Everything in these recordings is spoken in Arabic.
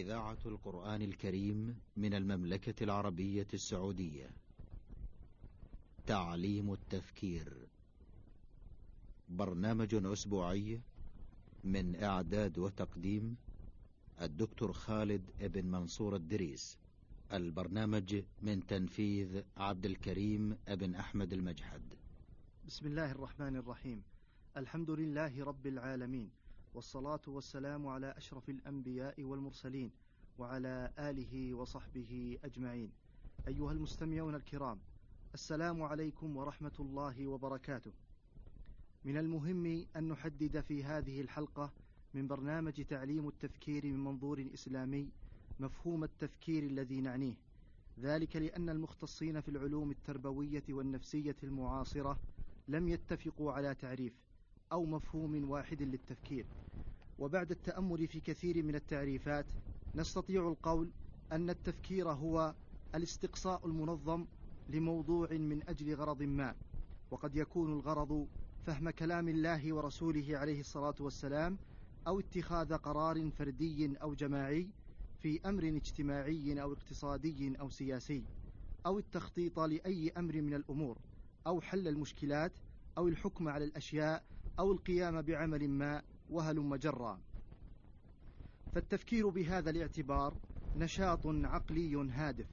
إذاعة القرآن الكريم من المملكة العربية السعودية. تعليم التفكير. برنامج أسبوعي من إعداد وتقديم الدكتور خالد ابن منصور الدريس. البرنامج من تنفيذ عبد الكريم ابن أحمد المجحد. بسم الله الرحمن الرحيم. الحمد لله رب العالمين. والصلاة والسلام على أشرف الأنبياء والمرسلين وعلى آله وصحبه أجمعين. أيها المستمعون الكرام السلام عليكم ورحمة الله وبركاته. من المهم أن نحدد في هذه الحلقة من برنامج تعليم التفكير من منظور إسلامي مفهوم التفكير الذي نعنيه. ذلك لأن المختصين في العلوم التربوية والنفسية المعاصرة لم يتفقوا على تعريف. أو مفهوم واحد للتفكير. وبعد التأمل في كثير من التعريفات نستطيع القول أن التفكير هو الاستقصاء المنظم لموضوع من أجل غرض ما. وقد يكون الغرض فهم كلام الله ورسوله عليه الصلاة والسلام أو اتخاذ قرار فردي أو جماعي في أمر اجتماعي أو اقتصادي أو سياسي أو التخطيط لأي أمر من الأمور أو حل المشكلات أو الحكم على الأشياء أو القيام بعمل ما وهلم جرا فالتفكير بهذا الاعتبار نشاط عقلي هادف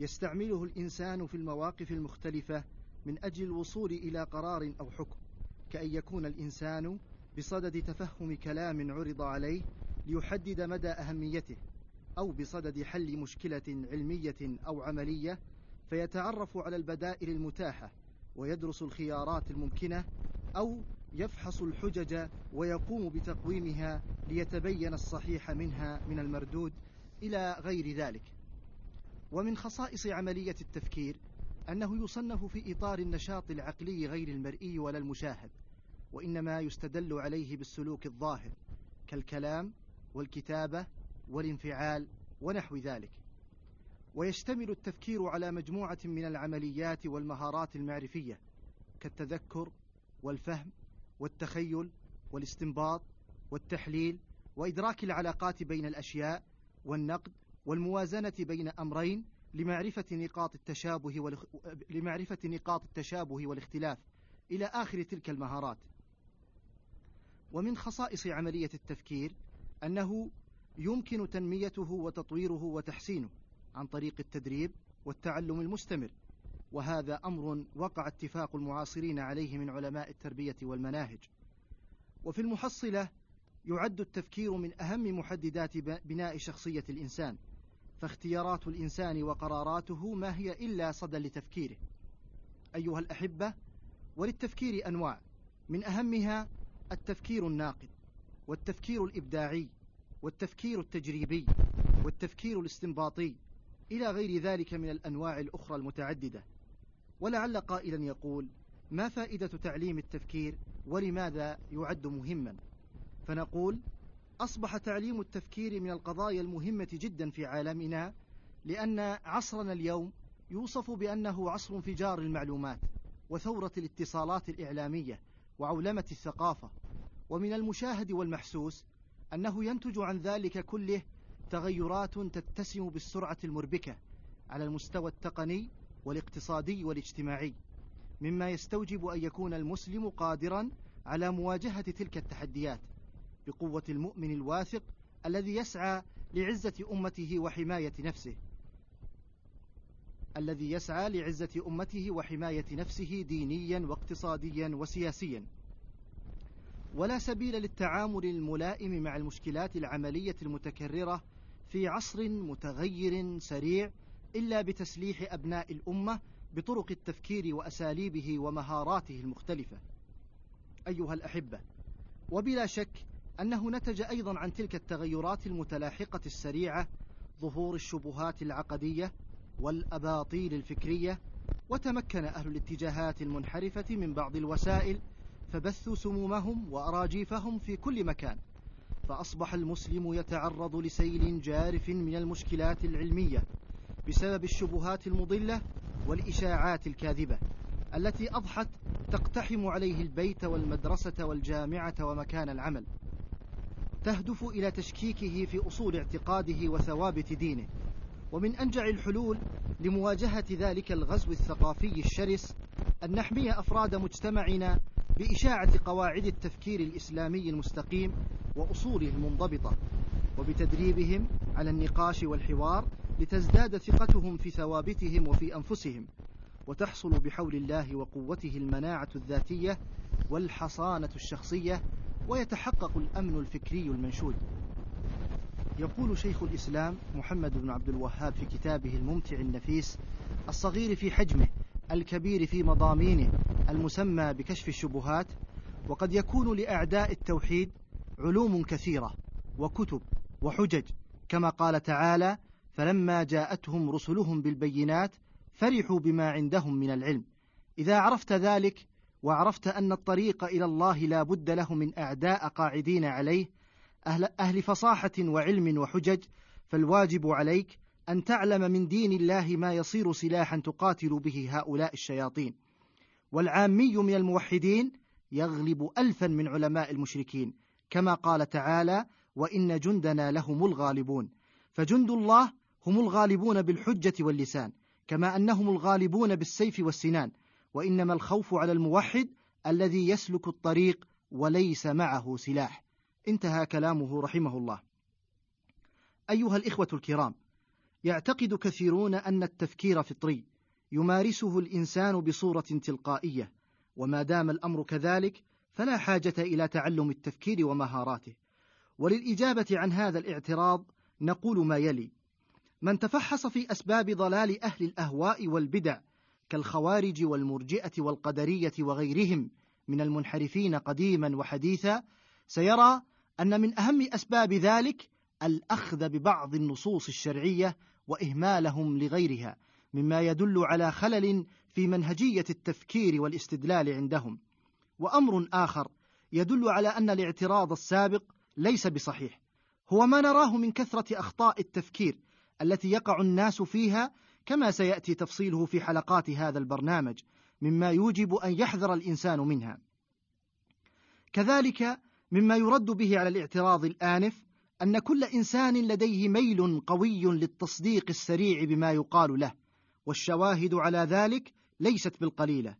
يستعمله الإنسان في المواقف المختلفة من أجل الوصول إلى قرار أو حكم كأن يكون الإنسان بصدد تفهم كلام عرض عليه ليحدد مدى أهميته أو بصدد حل مشكلة علمية أو عملية فيتعرف على البدائل المتاحة ويدرس الخيارات الممكنة أو يفحص الحجج ويقوم بتقويمها ليتبين الصحيح منها من المردود إلى غير ذلك. ومن خصائص عملية التفكير أنه يصنف في إطار النشاط العقلي غير المرئي ولا المشاهد وإنما يستدل عليه بالسلوك الظاهر كالكلام والكتابة والانفعال ونحو ذلك. ويشتمل التفكير على مجموعة من العمليات والمهارات المعرفية كالتذكر والفهم والتخيل والاستنباط والتحليل وإدراك العلاقات بين الأشياء والنقد والموازنة بين أمرين لمعرفة نقاط التشابه. لمعرفة نقاط التشابه والاختلاف إلى آخر تلك المهارات. ومن خصائص عملية التفكير أنه يمكن تنميته وتطويره وتحسينه عن طريق التدريب والتعلم المستمر وهذا أمر وقع اتفاق المعاصرين عليه من علماء التربية والمناهج. وفي المحصلة يعد التفكير من أهم محددات بناء شخصية الإنسان فاختيارات الإنسان وقراراته ما هي إلا صدى لتفكيره. أيها الأحبة وللتفكير أنواع من أهمها التفكير الناقد والتفكير الإبداعي والتفكير التجريبي والتفكير الاستنباطي إلى غير ذلك من الأنواع الأخرى المتعددة. ولعل قائلا يقول ما فائدة تعليم التفكير ولماذا يعد مهما؟ فنقول أصبح تعليم التفكير من القضايا المهمة جدا في عالمنا لأن عصرنا اليوم يوصف بأنه عصر انفجار المعلومات وثورة الاتصالات الإعلامية وعولمة الثقافة. ومن المشاهد والمحسوس أنه ينتج عن ذلك كله تغيرات تتسم بالسرعة المربكة على المستوى التقني والاقتصادي والاجتماعي مما يستوجب أن يكون المسلم قادرا على مواجهة تلك التحديات بقوة المؤمن الواثق الذي يسعى لعزة أمته وحماية نفسه الذي يسعى لعزة أمته وحماية نفسه دينيا واقتصاديا وسياسيا. ولا سبيل للتعامل الملائم مع المشكلات العملية المتكررة في عصر متغير سريع إلا بتسليح أبناء الأمة بطرق التفكير وأساليبه ومهاراته المختلفة. أيها الأحبة وبلا شك أنه نتج أيضا عن تلك التغيرات المتلاحقة السريعة ظهور الشبهات العقدية والأباطيل الفكرية وتمكن أهل الاتجاهات المنحرفة من بعض الوسائل فبثوا سمومهم وأراجيفهم في كل مكان فأصبح المسلم يتعرض لسيل جارف من المشكلات العلمية. بسبب الشبهات المضلة والإشاعات الكاذبة التي أضحت تقتحم عليه البيت والمدرسة والجامعة ومكان العمل تهدف إلى تشكيكه في أصول اعتقاده وثوابت دينه. ومن أنجع الحلول لمواجهة ذلك الغزو الثقافي الشرس أن نحمي أفراد مجتمعنا بإشاعة قواعد التفكير الإسلامي المستقيم وأصوله المنضبطة وبتدريبهم على النقاش والحوار لتزداد ثقتهم في ثوابتهم وفي أنفسهم وتحصل بحول الله وقوته المناعة الذاتية والحصانة الشخصية ويتحقق الأمن الفكري المنشود. يقول شيخ الإسلام محمد بن عبد الوهاب في كتابه الممتع النفيس الصغير في حجمه الكبير في مضامينه المسمى بكشف الشبهات وقد يكون لأعداء التوحيد علوم كثيرة وكتب وحجج كما قال تعالى فلما جاءتهم رسلهم بالبينات فرحوا بما عندهم من العلم. إذا عرفت ذلك وعرفت أن الطريق إلى الله لا بد له من أعداء قاعدين عليه أهل, أهل فصاحة وعلم وحجج فالواجب عليك أن تعلم من دين الله ما يصير سلاحا تقاتل به هؤلاء الشياطين. والعامي من الموحدين يغلب ألفا من علماء المشركين كما قال تعالى وإن جندنا لهم الغالبون فجند الله هم الغالبون بالحجة واللسان كما أنهم الغالبون بالسيف والسنان وإنما الخوف على الموحد الذي يسلك الطريق وليس معه سلاح. انتهى كلامه رحمه الله. أيها الإخوة الكرام يعتقد كثيرون أن التفكير فطري يمارسه الإنسان بصورة تلقائية وما دام الأمر كذلك فلا حاجة إلى تعلم التفكير ومهاراته. وللإجابة عن هذا الاعتراض نقول ما يلي من تفحص في أسباب ضلال أهل الأهواء والبدع كالخوارج والمرجئة والقدرية وغيرهم من المنحرفين قديما وحديثا سيرى أن من أهم أسباب ذلك الأخذ ببعض النصوص الشرعية وإهمالهم لغيرها مما يدل على خلل في منهجية التفكير والاستدلال عندهم. وأمر آخر يدل على أن الاعتراض السابق ليس بصحيح هو ما نراه من كثرة أخطاء التفكير التي يقع الناس فيها كما سيأتي تفصيله في حلقات هذا البرنامج مما يوجب أن يحذر الإنسان منها. كذلك مما يرد به على الاعتراض الآنف أن كل إنسان لديه ميل قوي للتصديق السريع بما يقال له والشواهد على ذلك ليست بالقليلة.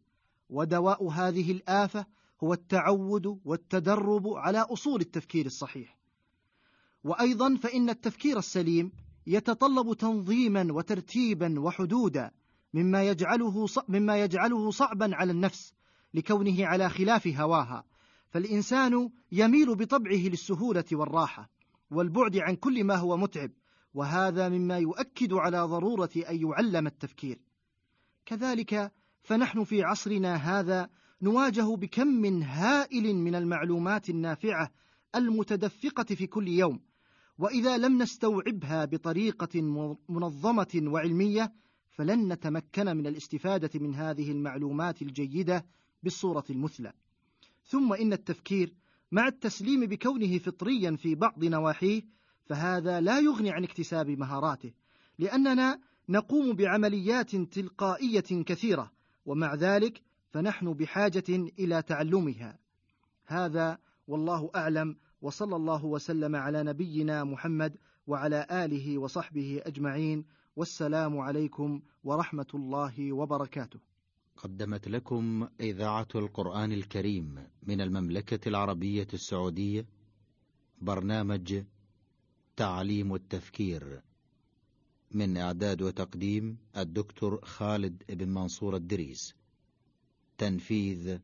ودواء هذه الآفة هو التعود والتدرب على أصول التفكير الصحيح. وأيضا فإن التفكير السليم يتطلب تنظيما وترتيبا وحدودا مما يجعله مما يجعله صعبا على النفس لكونه على خلاف هواها. فالإنسان يميل بطبعه للسهولة والراحة والبعد عن كل ما هو متعب وهذا مما يؤكد على ضرورة أن يعلم التفكير. كذلك فنحن في عصرنا هذا نواجه بكم هائل من المعلومات النافعة المتدفقة في كل يوم وإذا لم نستوعبها بطريقة منظمة وعلمية فلن نتمكن من الاستفادة من هذه المعلومات الجيدة بالصورة المثلى. ثم إن التفكير مع التسليم بكونه فطريا في بعض نواحيه فهذا لا يغني عن اكتساب مهاراته لأننا نقوم بعمليات تلقائية كثيرة ومع ذلك فنحن بحاجة إلى تعلمها. هذا والله أعلم وصلى الله وسلم على نبينا محمد وعلى آله وصحبه أجمعين والسلام عليكم ورحمة الله وبركاته. قدمت لكم إذاعة القرآن الكريم من المملكة العربية السعودية برنامج تعليم التفكير من إعداد وتقديم الدكتور خالد بن منصور الدريس. تنفيذ